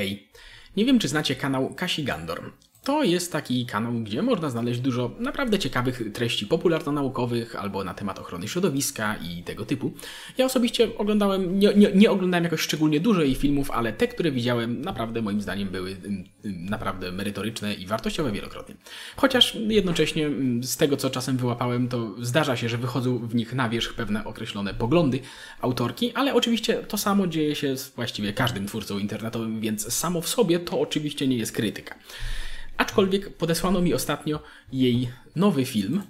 Hej, nie wiem czy znacie kanał Kasi Gandor. To jest taki kanał, gdzie można znaleźć dużo naprawdę ciekawych treści popularno-naukowych albo na temat ochrony środowiska i tego typu. Ja osobiście oglądałem, nie, nie, nie oglądałem jakoś szczególnie dużo jej filmów, ale te, które widziałem, naprawdę moim zdaniem były ym, ym, naprawdę merytoryczne i wartościowe wielokrotnie. Chociaż jednocześnie ym, z tego, co czasem wyłapałem, to zdarza się, że wychodzą w nich na wierzch pewne określone poglądy autorki, ale oczywiście to samo dzieje się z właściwie każdym twórcą internetowym, więc samo w sobie to oczywiście nie jest krytyka. Aczkolwiek podesłano mi ostatnio jej nowy film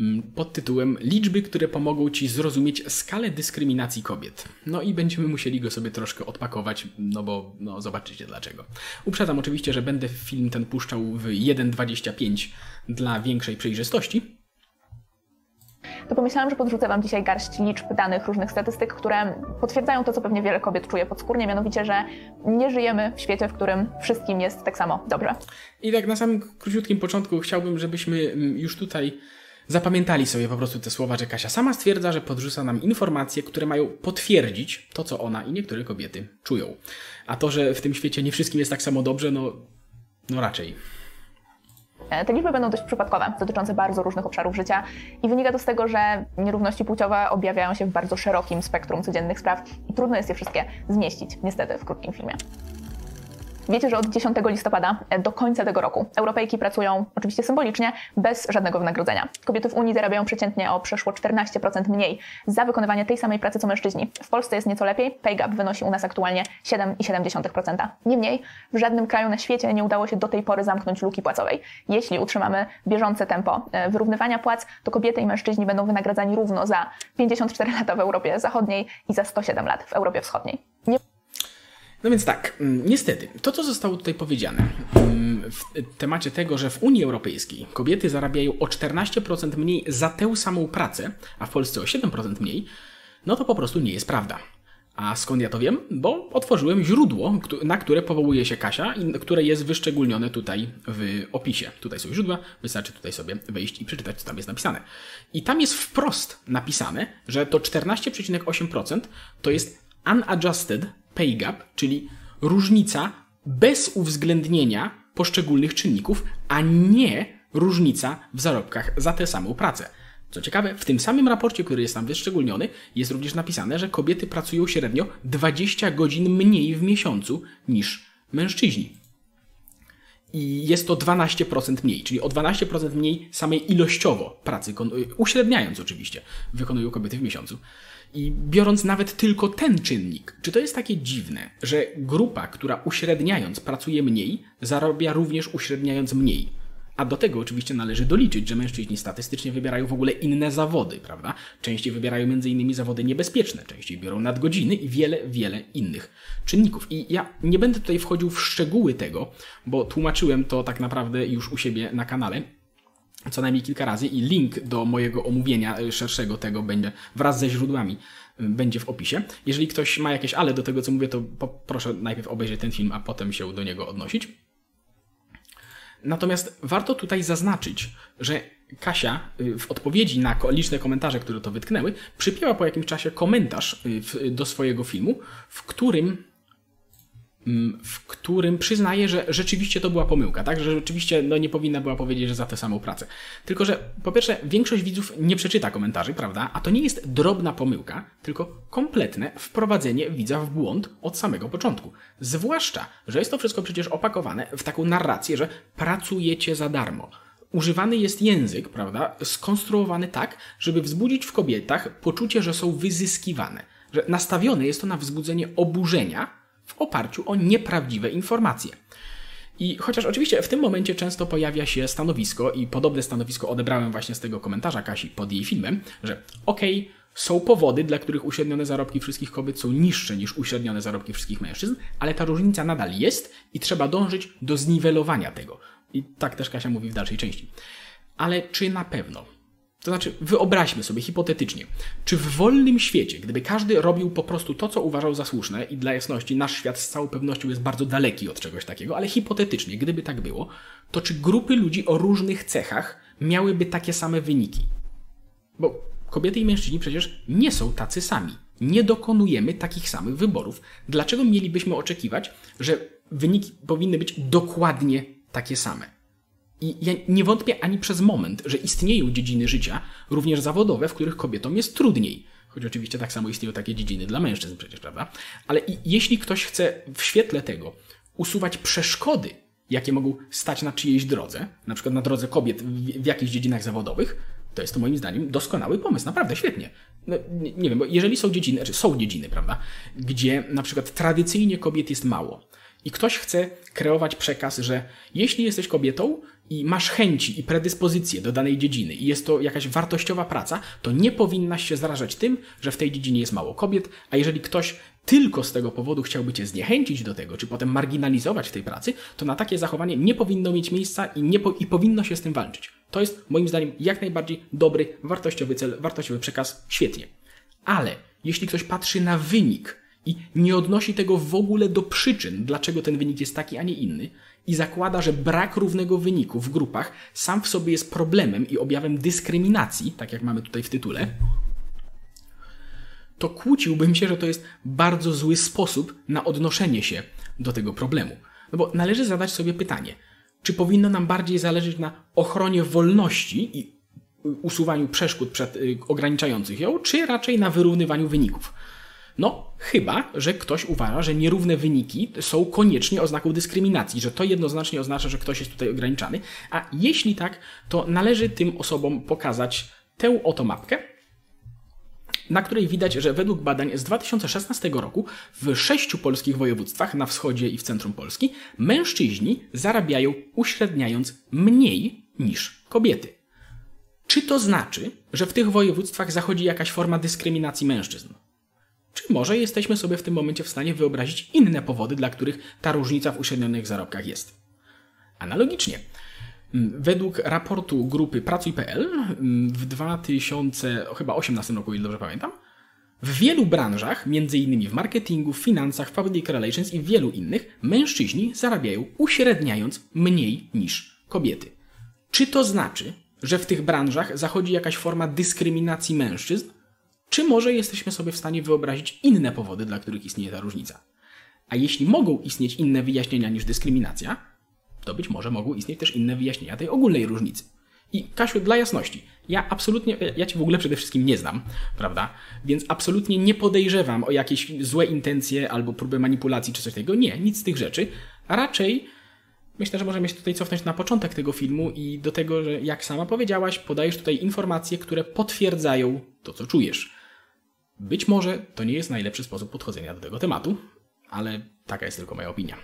mm, pod tytułem Liczby, które pomogą Ci zrozumieć skalę dyskryminacji kobiet. No i będziemy musieli go sobie troszkę odpakować, no bo no, zobaczycie dlaczego. Uprzedzam oczywiście, że będę film ten puszczał w 1.25 dla większej przejrzystości, to pomyślałam, że podrzucę Wam dzisiaj garść liczb, danych, różnych statystyk, które potwierdzają to, co pewnie wiele kobiet czuje podskórnie, mianowicie, że nie żyjemy w świecie, w którym wszystkim jest tak samo dobrze. I tak na samym króciutkim początku chciałbym, żebyśmy mm, już tutaj zapamiętali sobie po prostu te słowa, że Kasia sama stwierdza, że podrzuca nam informacje, które mają potwierdzić to, co ona i niektóre kobiety czują. A to, że w tym świecie nie wszystkim jest tak samo dobrze, no, no raczej. E, te liczby będą dość przypadkowe, dotyczące bardzo różnych obszarów życia i wynika to z tego, że nierówności płciowe objawiają się w bardzo szerokim spektrum codziennych spraw i trudno jest je wszystkie zmieścić, niestety, w krótkim filmie. Wiecie, że od 10 listopada do końca tego roku Europejki pracują, oczywiście symbolicznie, bez żadnego wynagrodzenia. Kobiety w Unii zarabiają przeciętnie o przeszło 14% mniej za wykonywanie tej samej pracy co mężczyźni. W Polsce jest nieco lepiej, pay gap wynosi u nas aktualnie 7,7%. Niemniej w żadnym kraju na świecie nie udało się do tej pory zamknąć luki płacowej. Jeśli utrzymamy bieżące tempo e, wyrównywania płac, to kobiety i mężczyźni będą wynagradzani równo za 54 lata w Europie Zachodniej i za 107 lat w Europie Wschodniej. Nie no więc tak, mm, niestety, to co zostało tutaj powiedziane mm, w temacie tego, że w Unii Europejskiej kobiety zarabiają o 14% mniej za tę samą pracę, a w Polsce o 7% mniej, no to po prostu nie jest prawda. A skąd ja to wiem? Bo otworzyłem źródło, na które powołuje się Kasia i które jest wyszczególnione tutaj w opisie. Tutaj są źródła, wystarczy tutaj sobie wejść i przeczytać, co tam jest napisane. I tam jest wprost napisane, że to 14,8% to jest unadjusted pay gap, czyli różnica bez uwzględnienia poszczególnych czynników, a nie różnica w zarobkach za tę samą pracę. Co ciekawe, w tym samym raporcie, który jest tam wyszczególniony, jest również napisane, że kobiety pracują średnio 20 godzin mniej w miesiącu niż mężczyźni. I jest to 12% mniej, czyli o 12% mniej samej ilościowo pracy, uśredniając oczywiście, wykonują kobiety w miesiącu. I biorąc nawet tylko ten czynnik, czy to jest takie dziwne, że grupa, która uśredniając pracuje mniej, zarabia również uśredniając mniej? A do tego oczywiście należy doliczyć, że mężczyźni statystycznie wybierają w ogóle inne zawody, prawda? Częściej wybierają m.in. zawody niebezpieczne, częściej biorą nadgodziny i wiele, wiele innych czynników. I ja nie będę tutaj wchodził w szczegóły tego, bo tłumaczyłem to tak naprawdę już u siebie na kanale, co najmniej kilka razy i link do mojego omówienia e, szerszego tego będzie wraz ze źródłami e, będzie w opisie. Jeżeli ktoś ma jakieś ale do tego, co mówię, to proszę najpierw obejrzeć ten film, a potem się do niego odnosić. Natomiast warto tutaj zaznaczyć, że Kasia e, w odpowiedzi na liczne komentarze, które to wytknęły, przypięła po jakimś czasie komentarz do swojego filmu, w którym w którym przyznaje, że rzeczywiście to była pomyłka, tak? Że rzeczywiście no, nie powinna była powiedzieć, że za tę samą pracę. Tylko, że po pierwsze, większość widzów nie przeczyta komentarzy, prawda? A to nie jest drobna pomyłka, tylko kompletne wprowadzenie widza w błąd od samego początku. Zwłaszcza, że jest to wszystko przecież opakowane w taką narrację, że pracujecie za darmo. Używany jest język, prawda, skonstruowany tak, żeby wzbudzić w kobietach poczucie, że są wyzyskiwane. Że nastawione jest to na wzbudzenie oburzenia, w oparciu o nieprawdziwe informacje. I chociaż oczywiście w tym momencie często pojawia się stanowisko, i podobne stanowisko odebrałem właśnie z tego komentarza Kasi pod jej filmem, że okej, okay, są powody, dla których uśrednione zarobki wszystkich kobiet są niższe niż uśrednione zarobki wszystkich mężczyzn, ale ta różnica nadal jest i trzeba dążyć do zniwelowania tego. I tak też Kasia mówi w dalszej części. Ale czy na pewno to znaczy, wyobraźmy sobie hipotetycznie, czy w wolnym świecie, gdyby każdy robił po prostu to, co uważał za słuszne, i dla jasności, nasz świat z całą pewnością jest bardzo daleki od czegoś takiego, ale hipotetycznie, gdyby tak było, to czy grupy ludzi o różnych cechach miałyby takie same wyniki? Bo kobiety i mężczyźni przecież nie są tacy sami. Nie dokonujemy takich samych wyborów. Dlaczego mielibyśmy oczekiwać, że wyniki powinny być dokładnie takie same? I ja nie wątpię ani przez moment, że istnieją dziedziny życia, również zawodowe, w których kobietom jest trudniej. Choć oczywiście tak samo istnieją takie dziedziny dla mężczyzn przecież, prawda? Ale jeśli ktoś chce w świetle tego usuwać przeszkody, jakie mogą stać na czyjejś drodze, na przykład na drodze kobiet w, w jakichś dziedzinach zawodowych, to jest to moim zdaniem doskonały pomysł, naprawdę świetnie. No, nie, nie, wiem, bo jeżeli są dziedziny, znaczy są dziedziny, prawda, gdzie na przykład tradycyjnie kobiet jest mało i ktoś chce kreować przekaz, że jeśli jesteś kobietą, i masz chęci i predyspozycje do danej dziedziny i jest to jakaś wartościowa praca, to nie powinnaś się zarażać tym, że w tej dziedzinie jest mało kobiet, a jeżeli ktoś tylko z tego powodu chciałby cię zniechęcić do tego, czy potem marginalizować w tej pracy, to na takie zachowanie nie powinno mieć miejsca i, nie po, i powinno się z tym walczyć. To jest moim zdaniem jak najbardziej dobry, wartościowy cel, wartościowy przekaz, świetnie. Ale jeśli ktoś patrzy na wynik i nie odnosi tego w ogóle do przyczyn, dlaczego ten wynik jest taki, a nie inny, i zakłada, że brak równego wyniku w grupach sam w sobie jest problemem i objawem dyskryminacji, tak jak mamy tutaj w tytule, to kłóciłbym się, że to jest bardzo zły sposób na odnoszenie się do tego problemu. No bo należy zadać sobie pytanie, czy powinno nam bardziej zależeć na ochronie wolności i usuwaniu przeszkód przed, y, ograniczających ją, czy raczej na wyrównywaniu wyników? No, chyba, że ktoś uważa, że nierówne wyniki są koniecznie oznaką dyskryminacji, że to jednoznacznie oznacza, że ktoś jest tutaj ograniczany, a jeśli tak, to należy tym osobom pokazać tę oto mapkę, na której widać, że według badań z 2016 roku w sześciu polskich województwach na wschodzie i w centrum Polski mężczyźni zarabiają uśredniając mniej niż kobiety. Czy to znaczy, że w tych województwach zachodzi jakaś forma dyskryminacji mężczyzn? Czy może jesteśmy sobie w tym momencie w stanie wyobrazić inne powody, dla których ta różnica w uśrednionych zarobkach jest? Analogicznie, według raportu grupy Pracuj.pl w 2018 roku, ile dobrze pamiętam, w wielu branżach, m.in. w marketingu, finansach, public relations i wielu innych, mężczyźni zarabiają uśredniając mniej niż kobiety. Czy to znaczy, że w tych branżach zachodzi jakaś forma dyskryminacji mężczyzn? Czy może jesteśmy sobie w stanie wyobrazić inne powody, dla których istnieje ta różnica? A jeśli mogą istnieć inne wyjaśnienia niż dyskryminacja, to być może mogą istnieć też inne wyjaśnienia tej ogólnej różnicy. I Kasiu, dla jasności, ja absolutnie, ja cię w ogóle przede wszystkim nie znam, prawda? Więc absolutnie nie podejrzewam o jakieś złe intencje albo próbę manipulacji czy coś takiego. Nie, nic z tych rzeczy. A raczej myślę, że możemy się tutaj cofnąć na początek tego filmu i do tego, że jak sama powiedziałaś, podajesz tutaj informacje, które potwierdzają to, co czujesz. Być może to nie jest najlepszy sposób podchodzenia do tego tematu, ale taka jest tylko moja opinia.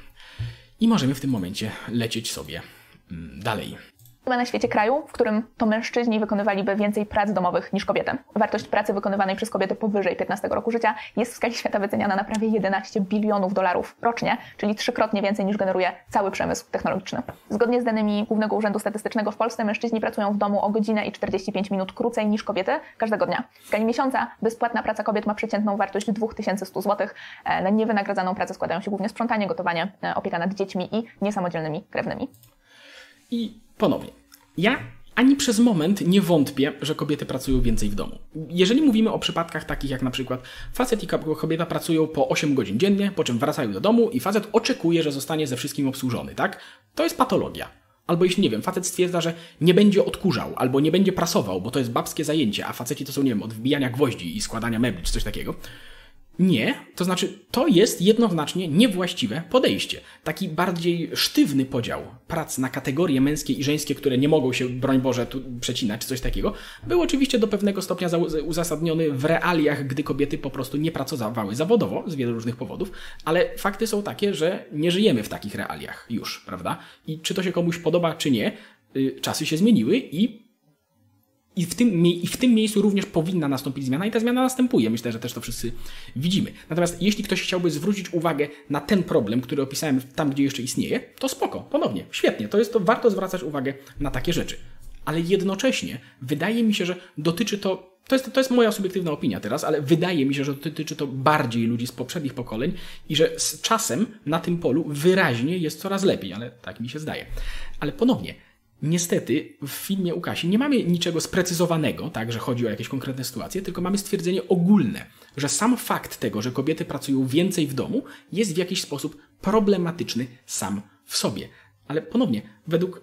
I możemy w tym momencie lecieć sobie mm, dalej chyba na świecie kraju, w którym to mężczyźni wykonywaliby więcej prac domowych niż kobiety. Wartość pracy wykonywanej przez kobiety powyżej 15 roku życia jest w skali świata wyceniana na prawie 11 bilionów dolarów rocznie, czyli trzykrotnie więcej niż generuje cały przemysł technologiczny. Zgodnie z danymi Głównego Urzędu Statystycznego w Polsce mężczyźni pracują w domu o godzinę i 45 minut krócej niż kobiety każdego dnia. W skali miesiąca bezpłatna praca kobiet ma przeciętną wartość 2100 zł. E, na niewynagradzaną pracę składają się głównie sprzątanie, gotowanie, e, opieka nad dziećmi i niesamodzielnymi krewnymi. I ponownie. Ja ani przez moment nie wątpię, że kobiety pracują więcej w domu. Jeżeli mówimy o przypadkach takich jak na przykład facet i kobieta pracują po 8 godzin dziennie, po czym wracają do domu i facet oczekuje, że zostanie ze wszystkim obsłużony, tak? To jest patologia. Albo jeśli, nie wiem, facet stwierdza, że nie będzie odkurzał, albo nie będzie prasował, bo to jest babskie zajęcie, a faceci to są, nie wiem, od wbijania gwoździ i składania mebli, czy coś takiego, nie, to znaczy to jest jednoznacznie niewłaściwe podejście. Taki bardziej sztywny podział prac na kategorie męskie i żeńskie, które nie mogą się, broń Boże, tu przecinać czy coś takiego, był oczywiście do pewnego stopnia uzasadniony w realiach, gdy kobiety po prostu nie pracowały zawodowo z wielu różnych powodów, ale fakty są takie, że nie żyjemy w takich realiach już, prawda? I czy to się komuś podoba, czy nie, y, czasy się zmieniły i i w, tym, I w tym miejscu również powinna nastąpić zmiana i ta zmiana następuje. Myślę, że też to wszyscy widzimy. Natomiast jeśli ktoś chciałby zwrócić uwagę na ten problem, który opisałem tam, gdzie jeszcze istnieje, to spoko, ponownie, świetnie. To jest to, warto zwracać uwagę na takie rzeczy. Ale jednocześnie wydaje mi się, że dotyczy to to jest, to jest moja subiektywna opinia teraz, ale wydaje mi się, że dotyczy to bardziej ludzi z poprzednich pokoleń i że z czasem na tym polu wyraźnie jest coraz lepiej, ale tak mi się zdaje. Ale ponownie, niestety w filmie Ukasi nie mamy niczego sprecyzowanego, tak, że chodzi o jakieś konkretne sytuacje, tylko mamy stwierdzenie ogólne, że sam fakt tego, że kobiety pracują więcej w domu, jest w jakiś sposób problematyczny sam w sobie. Ale ponownie, według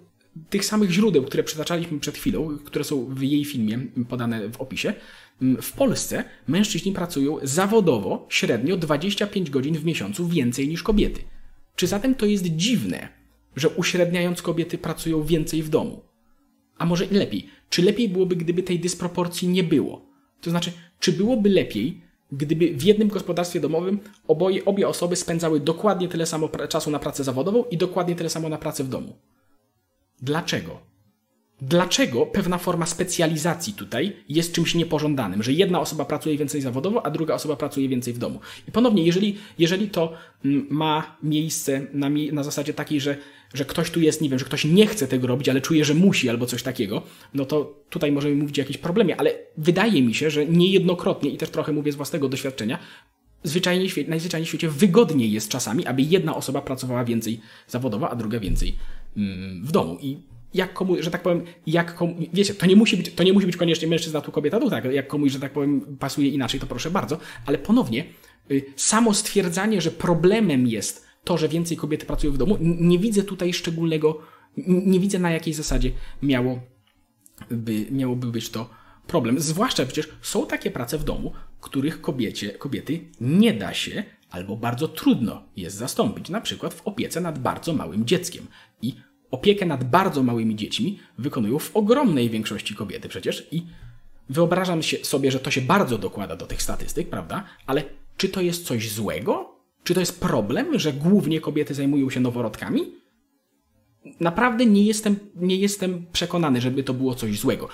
tych samych źródeł, które przytaczaliśmy przed chwilą, które są w jej filmie podane w opisie, w Polsce mężczyźni pracują zawodowo średnio 25 godzin w miesiącu więcej niż kobiety. Czy zatem to jest dziwne, że uśredniając kobiety pracują więcej w domu? A może lepiej, czy lepiej byłoby, gdyby tej dysproporcji nie było? To znaczy, czy byłoby lepiej, gdyby w jednym gospodarstwie domowym oboje, obie osoby spędzały dokładnie tyle samo czasu na pracę zawodową i dokładnie tyle samo na pracę w domu? Dlaczego? Dlaczego pewna forma specjalizacji tutaj jest czymś niepożądanym, że jedna osoba pracuje więcej zawodowo, a druga osoba pracuje więcej w domu? I ponownie, jeżeli, jeżeli to mm, ma miejsce na, na zasadzie takiej, że, że ktoś tu jest, nie wiem, że ktoś nie chce tego robić, ale czuje, że musi albo coś takiego, no to tutaj możemy mówić o jakimś problemie, ale wydaje mi się, że niejednokrotnie, i też trochę mówię z własnego doświadczenia, zwyczajnie, najzwyczajniej w świecie wygodniej jest czasami, aby jedna osoba pracowała więcej zawodowo, a druga więcej mm, w domu. I jak komu, że tak powiem, jak komu, wiecie, to nie musi być, to nie musi być koniecznie mężczyzna tu kobieta, tu tak, jak komuś, że tak powiem, pasuje inaczej, to proszę bardzo, ale ponownie, y, samo stwierdzanie, że problemem jest to, że więcej kobiety pracują w domu, nie widzę tutaj szczególnego, nie widzę na jakiej zasadzie miało by, miałoby być to problem. Zwłaszcza przecież są takie prace w domu, których kobiecie, kobiety nie da się albo bardzo trudno jest zastąpić, na przykład w opiece nad bardzo małym dzieckiem. I opiekę nad bardzo małymi dziećmi wykonują w ogromnej większości kobiety przecież i wyobrażam się sobie, że to się bardzo dokłada do tych statystyk, prawda? Ale czy to jest coś złego? Czy to jest problem, że głównie kobiety zajmują się noworodkami? naprawdę nie jestem, nie jestem przekonany, żeby to było coś złego.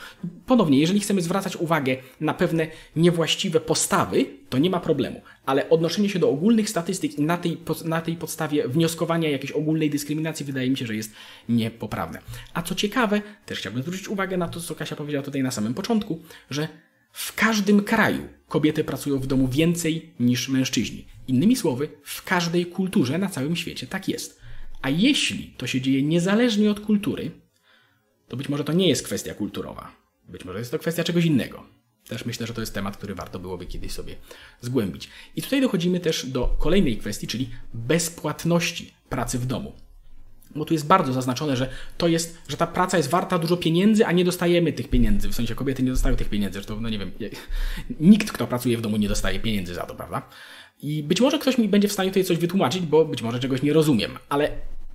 Ponownie, jeżeli chcemy zwracać uwagę na pewne niewłaściwe postawy, to nie ma problemu, ale odnoszenie się do ogólnych statystyk i na tej, na tej podstawie wnioskowania jakiejś ogólnej dyskryminacji wydaje mi się, że jest niepoprawne. A co ciekawe, też chciałbym zwrócić uwagę na to, co Kasia powiedziała tutaj na samym początku, że w każdym kraju kobiety pracują w domu więcej niż mężczyźni. Innymi słowy, w każdej kulturze na całym świecie tak jest. A jeśli to się dzieje niezależnie od kultury, to być może to nie jest kwestia kulturowa. Być może jest to kwestia czegoś innego. Też myślę, że to jest temat, który warto byłoby kiedyś sobie zgłębić. I tutaj dochodzimy też do kolejnej kwestii, czyli bezpłatności pracy w domu. Bo tu jest bardzo zaznaczone, że to jest, że ta praca jest warta dużo pieniędzy, a nie dostajemy tych pieniędzy. W sensie kobiety nie dostają tych pieniędzy. Zresztą, no nie wiem, nikt, kto pracuje w domu, nie dostaje pieniędzy za to, prawda? I być może ktoś mi będzie w stanie tutaj coś wytłumaczyć, bo być może czegoś nie rozumiem, ale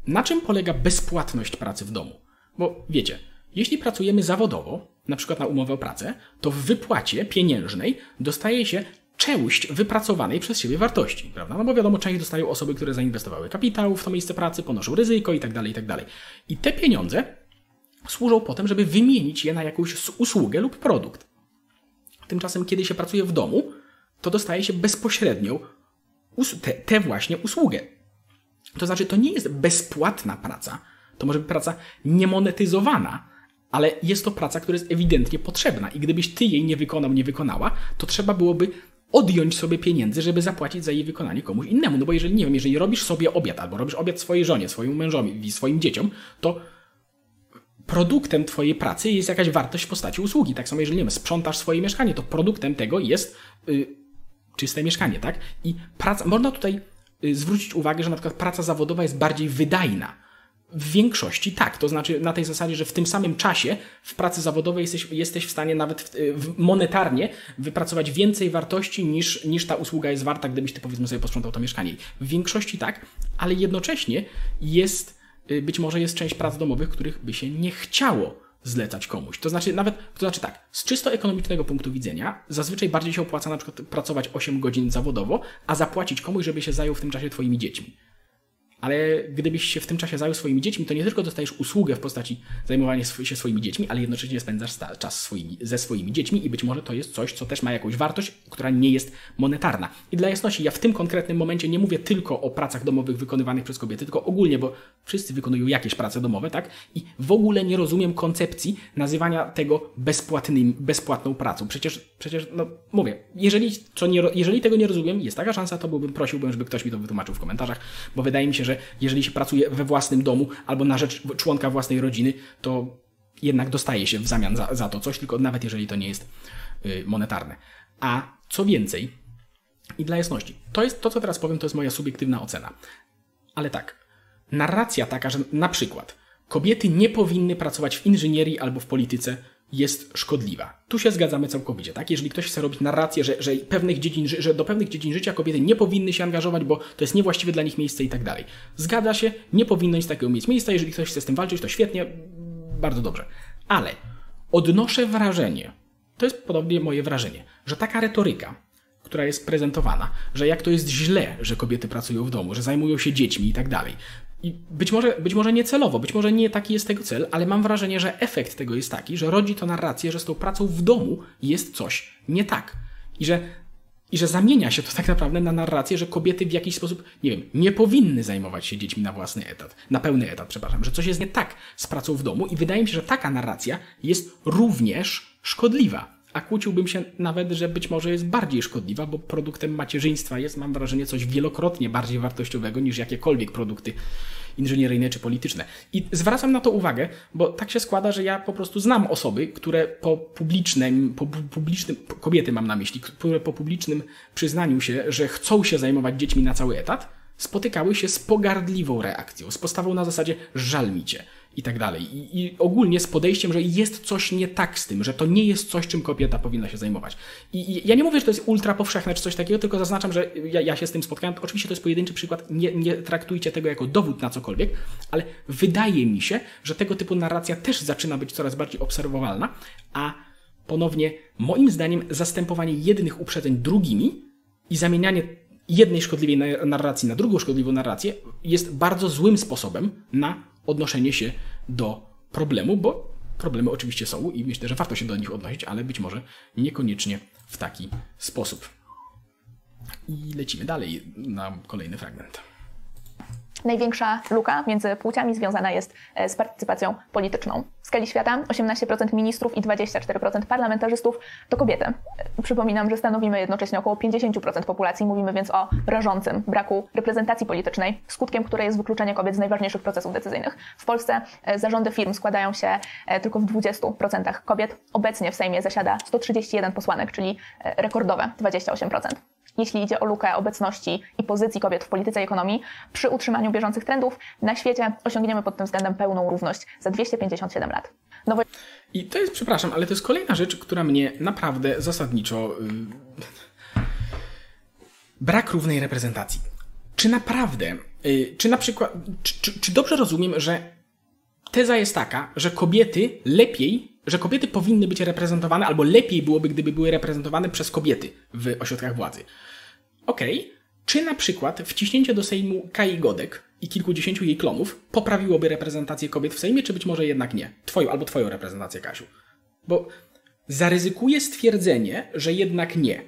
na czym polega bezpłatność pracy w domu? Bo wiecie, jeśli pracujemy zawodowo, na przykład na umowę o pracę, to w wypłacie pieniężnej dostaje się część wypracowanej przez siebie wartości, prawda? No bo wiadomo, część dostają osoby, które zainwestowały kapitał w to miejsce pracy, ponoszą ryzyko i tak dalej, i tak dalej. I te pieniądze służą potem, żeby wymienić je na jakąś usługę lub produkt. Tymczasem, kiedy się pracuje w domu, to dostaje się bezpośrednią tę te, właśnie usługę. To znaczy, to nie jest bezpłatna praca, to może być praca niemonetyzowana, ale jest to praca, która jest ewidentnie potrzebna i gdybyś ty jej nie wykonał, nie wykonała, to trzeba byłoby odjąć sobie pieniędzy, żeby zapłacić za jej wykonanie komuś innemu. No bo jeżeli, nie wiem, jeżeli robisz sobie obiad, albo robisz obiad swojej żonie, swojemu mężowi swoim dzieciom, to produktem twojej pracy jest jakaś wartość w postaci usługi. Tak samo jeżeli, nie wiem, sprzątasz swoje mieszkanie, to produktem tego jest yy, czyste mieszkanie, tak? I praca, można tutaj Y, zwrócić uwagę, że na przykład praca zawodowa jest bardziej wydajna. W większości tak, to znaczy na tej zasadzie, że w tym samym czasie w pracy zawodowej jesteś, jesteś w stanie nawet w, w, monetarnie wypracować więcej wartości niż, niż ta usługa jest warta, gdybyś ty powiedzmy sobie posprzątał to mieszkanie. W większości tak, ale jednocześnie jest, y, być może jest część prac domowych, których by się nie chciało zlecać komuś. To znaczy nawet, to znaczy tak, z czysto ekonomicznego punktu widzenia zazwyczaj bardziej się opłaca na przykład pracować 8 godzin zawodowo, a zapłacić komuś, żeby się zajął w tym czasie twoimi dziećmi. Ale gdybyś się w tym czasie zajął swoimi dziećmi, to nie tylko dostajesz usługę w postaci zajmowania się swoimi dziećmi, ale jednocześnie spędzasz czas swoimi, ze swoimi dziećmi i być może to jest coś, co też ma jakąś wartość, która nie jest monetarna. I dla jasności, ja w tym konkretnym momencie nie mówię tylko o pracach domowych wykonywanych przez kobiety, tylko ogólnie, bo wszyscy wykonują jakieś prace domowe, tak? I w ogóle nie rozumiem koncepcji nazywania tego bezpłatnym, bezpłatną pracą. Przecież, przecież no mówię, jeżeli, co nie, jeżeli tego nie rozumiem, jest taka szansa, to byłbym prosiłbym, żeby ktoś mi to wytłumaczył w komentarzach, bo wydaje mi się, że że jeżeli się pracuje we własnym domu albo na rzecz członka własnej rodziny, to jednak dostaje się w zamian za, za to coś, tylko nawet jeżeli to nie jest y, monetarne. A co więcej, i dla jasności, to jest to, co teraz powiem, to jest moja subiektywna ocena. Ale tak, narracja taka, że na przykład kobiety nie powinny pracować w inżynierii albo w polityce, jest szkodliwa. Tu się zgadzamy całkowicie, tak? Jeżeli ktoś chce robić narrację, że, że, pewnych dziedzin, że do pewnych dziedzin życia kobiety nie powinny się angażować, bo to jest niewłaściwe dla nich miejsce i tak dalej. Zgadza się, nie powinno nic takiego mieć miejsca. Jeżeli ktoś chce z tym walczyć, to świetnie, bardzo dobrze. Ale odnoszę wrażenie, to jest podobnie moje wrażenie, że taka retoryka, która jest prezentowana, że jak to jest źle, że kobiety pracują w domu, że zajmują się dziećmi i tak dalej. I być może, być może nie celowo, być może nie taki jest tego cel, ale mam wrażenie, że efekt tego jest taki, że rodzi to narrację, że z tą pracą w domu jest coś nie tak. I że, I że zamienia się to tak naprawdę na narrację, że kobiety w jakiś sposób, nie wiem, nie powinny zajmować się dziećmi na własny etat, na pełny etat, przepraszam, że coś jest nie tak z pracą w domu i wydaje mi się, że taka narracja jest również szkodliwa a kłóciłbym się nawet, że być może jest bardziej szkodliwa, bo produktem macierzyństwa jest, mam wrażenie, coś wielokrotnie bardziej wartościowego niż jakiekolwiek produkty inżynieryjne czy polityczne. I zwracam na to uwagę, bo tak się składa, że ja po prostu znam osoby, które po publicznym, po publicznym, kobiety mam na myśli, które po publicznym przyznaniu się, że chcą się zajmować dziećmi na cały etat, spotykały się z pogardliwą reakcją, z postawą na zasadzie żal mi cię i tak dalej. I, I, ogólnie z podejściem, że jest coś nie tak z tym, że to nie jest coś, czym kobieta powinna się zajmować. I, I, ja nie mówię, że to jest ultra powszechne czy coś takiego, tylko zaznaczam, że ja, ja się z tym spotkałem. Oczywiście to jest pojedynczy przykład, nie, nie traktujcie tego jako dowód na cokolwiek, ale wydaje mi się, że tego typu narracja też zaczyna być coraz bardziej obserwowalna, a ponownie, moim zdaniem, zastępowanie jednych uprzedzeń drugimi i zamienianie jednej szkodliwej narracji na drugą szkodliwą narrację jest bardzo złym sposobem na odnoszenie się do problemu, bo problemy oczywiście są i myślę, że warto się do nich odnosić, ale być może niekoniecznie w taki sposób. I lecimy dalej na kolejny fragment. Największa luka między płciami związana jest e, z partycypacją polityczną. W skali świata 18% ministrów i 24% parlamentarzystów to kobiety. E, przypominam, że stanowimy jednocześnie około 50% populacji, mówimy więc o rażącym braku reprezentacji politycznej, skutkiem której jest wykluczenie kobiet z najważniejszych procesów decyzyjnych. W Polsce e, zarządy firm składają się tylko w 20% kobiet. Obecnie w Sejmie zasiada 131 posłanek, czyli rekordowe 28% jeśli idzie o lukę obecności i pozycji kobiet w polityce i ekonomii, przy utrzymaniu bieżących trendów na świecie osiągniemy pod tym względem pełną równość za 257 lat. Nowo... I to jest, przepraszam, ale to jest kolejna rzecz, która mnie naprawdę zasadniczo. Yy... Brak równej reprezentacji. Czy naprawdę, yy, czy na przykład, czy, czy, czy dobrze rozumiem, że teza jest taka, że kobiety lepiej że kobiety powinny być reprezentowane, albo lepiej byłoby, gdyby były reprezentowane przez kobiety w ośrodkach władzy. Okej, okay. czy na przykład wciśnięcie do Sejmu Kai Godek i kilkudziesięciu jej klonów poprawiłoby reprezentację kobiet w Sejmie, czy być może jednak nie? Twoją albo twoją reprezentację, Kasiu. Bo zaryzykuję stwierdzenie, że jednak nie.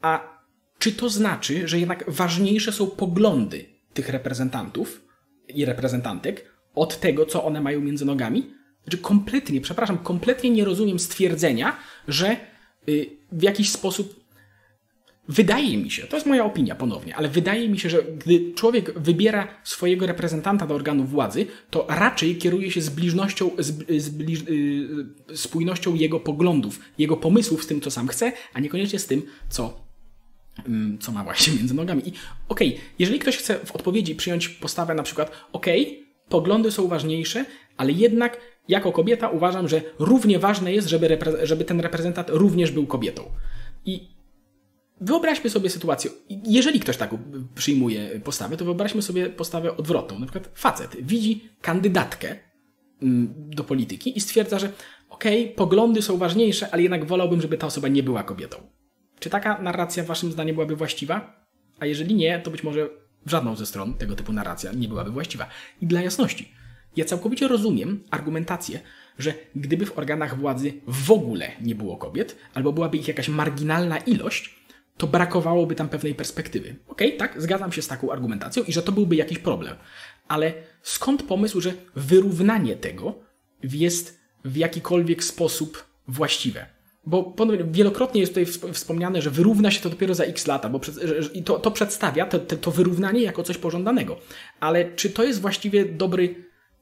A czy to znaczy, że jednak ważniejsze są poglądy tych reprezentantów i reprezentantek od tego, co one mają między nogami? Znaczy kompletnie, przepraszam, kompletnie nie rozumiem stwierdzenia, że y, w jakiś sposób Wydaje mi się, to jest moja opinia ponownie, ale wydaje mi się, że gdy człowiek wybiera swojego reprezentanta do organów władzy, to raczej kieruje się zbliżnością, zbliż, yy, spójnością jego poglądów, jego pomysłów z tym, co sam chce, a niekoniecznie z tym, co, yy, co ma właśnie między nogami. I okej, okay, jeżeli ktoś chce w odpowiedzi przyjąć postawę na przykład, okej, okay, poglądy są ważniejsze, ale jednak jako kobieta uważam, że równie ważne jest, żeby, żeby ten reprezentant również był kobietą. I wyobraźmy sobie sytuację, jeżeli ktoś tak przyjmuje postawę, to wyobraźmy sobie postawę odwrotną. Na przykład facet widzi kandydatkę mm, do polityki i stwierdza, że okej, okay, poglądy są ważniejsze, ale jednak wolałbym, żeby ta osoba nie była kobietą. Czy taka narracja waszym zdaniem byłaby właściwa? A jeżeli nie, to być może żadną ze stron tego typu narracja nie byłaby właściwa. I dla jasności, ja całkowicie rozumiem argumentację, że gdyby w organach władzy w ogóle nie było kobiet, albo byłaby ich jakaś marginalna ilość, to brakowałoby tam pewnej perspektywy. Okej, okay, tak, zgadzam się z taką argumentacją i że to byłby jakiś problem. Ale skąd pomysł, że wyrównanie tego jest w jakikolwiek sposób właściwe? Bo ponownie wielokrotnie jest tutaj wsp- wspomniane, że wyrówna się to dopiero za x lata, bo i to, to przedstawia to wyrównanie jako coś pożądanego. Ale czy to jest właściwie dobry,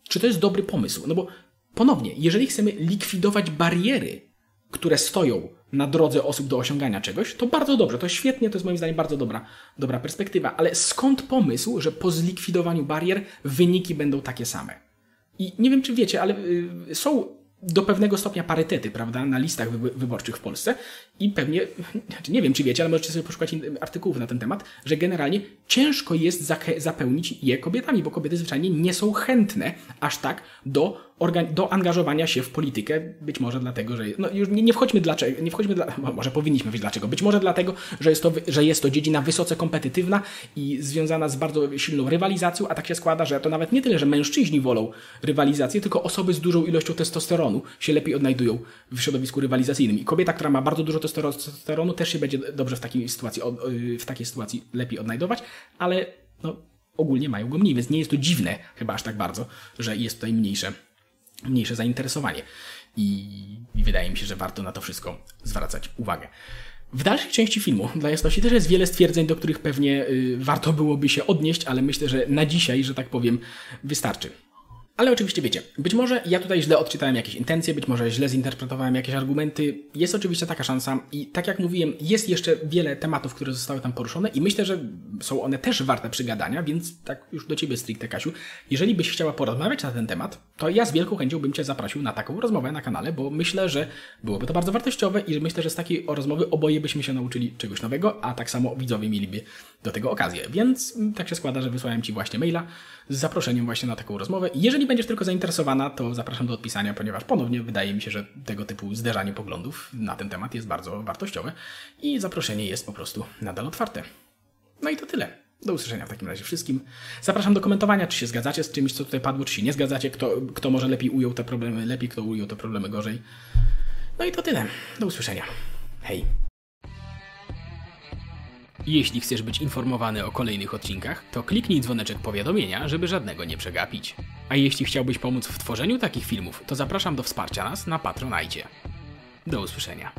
czy to jest dobry pomysł? No bo ponownie, jeżeli chcemy likwidować bariery, które stoją na drodze osób do osiągania czegoś, to bardzo dobrze, to świetnie, to jest moim zdaniem bardzo dobra, dobra perspektywa. Ale skąd pomysł, że po zlikwidowaniu barier wyniki będą takie same? I nie wiem, czy wiecie, ale y, są do pewnego stopnia parytety, prawda, na listach wy- wyborczych w Polsce i pewnie, znaczy nie wiem, czy wiecie, ale możecie sobie poszukać artykułów na ten temat, że generalnie ciężko jest zapełnić je kobietami, bo kobiety zwyczajnie nie są chętne aż tak do, do angażowania się w politykę, być może dlatego, że, no już nie, nie wchodźmy dlaczego, nie wchodźmy dla, mo- może powinniśmy wiedzieć dlaczego, być może dlatego, że jest to, że jest to dziedzina wysoce kompetytywna i związana z bardzo silną rywalizacją, a tak się składa, że to nawet nie tyle, że mężczyźni wolą rywalizację, tylko osoby z dużą ilością testosteronu się lepiej odnajdują w środowisku rywalizacyjnym. I kobieta, która ma bardzo dużo testero- testosteronu, też się będzie dobrze w takiej sytuacji, y, w takiej sytuacji lepiej odnajdować, ale no, ogólnie mają go mniej, więc nie jest to dziwne chyba aż tak bardzo, że jest tutaj mniejsze, mniejsze zainteresowanie. I, I wydaje mi się, że warto na to wszystko zwracać uwagę. W dalszej części filmu, dla jasności, też jest wiele stwierdzeń, do których pewnie y, warto byłoby się odnieść, ale myślę, że na dzisiaj, że tak powiem, wystarczy. Ale oczywiście wiecie, być może ja tutaj źle odczytałem jakieś intencje, być może źle zinterpretowałem jakieś argumenty. Jest oczywiście taka szansa i tak jak mówiłem, jest jeszcze wiele tematów, które zostały tam poruszone i myślę, że są one też warte przygadania, więc tak już do Ciebie stricte, Kasiu, jeżeli byś chciała porozmawiać na ten temat, to ja z wielką chęcią bym Cię zaprosił na taką rozmowę na kanale, bo myślę, że byłoby to bardzo wartościowe i myślę, że z takiej rozmowy oboje byśmy się nauczyli czegoś nowego, a tak samo widzowie mieliby do tego okazję. Więc mm, tak się składa, że wysłałem Ci właśnie maila z zaproszeniem właśnie na taką rozmowę. Jeżeli będziesz tylko zainteresowana, to zapraszam do odpisania, ponieważ ponownie wydaje mi się, że tego typu zderzanie poglądów na ten temat jest bardzo wartościowe i zaproszenie jest po prostu nadal otwarte. No i to tyle. Do usłyszenia w takim razie wszystkim. Zapraszam do komentowania, czy się zgadzacie z czymś, co tutaj padło, czy się nie zgadzacie, kto, kto może lepiej ujął te problemy, lepiej, kto ujął te problemy gorzej. No i to tyle. Do usłyszenia. Hej. Jeśli chcesz być informowany o kolejnych odcinkach, to kliknij dzwoneczek powiadomienia, żeby żadnego nie przegapić. A jeśli chciałbyś pomóc w tworzeniu takich filmów, to zapraszam do wsparcia nas na Patronajcie. Do usłyszenia.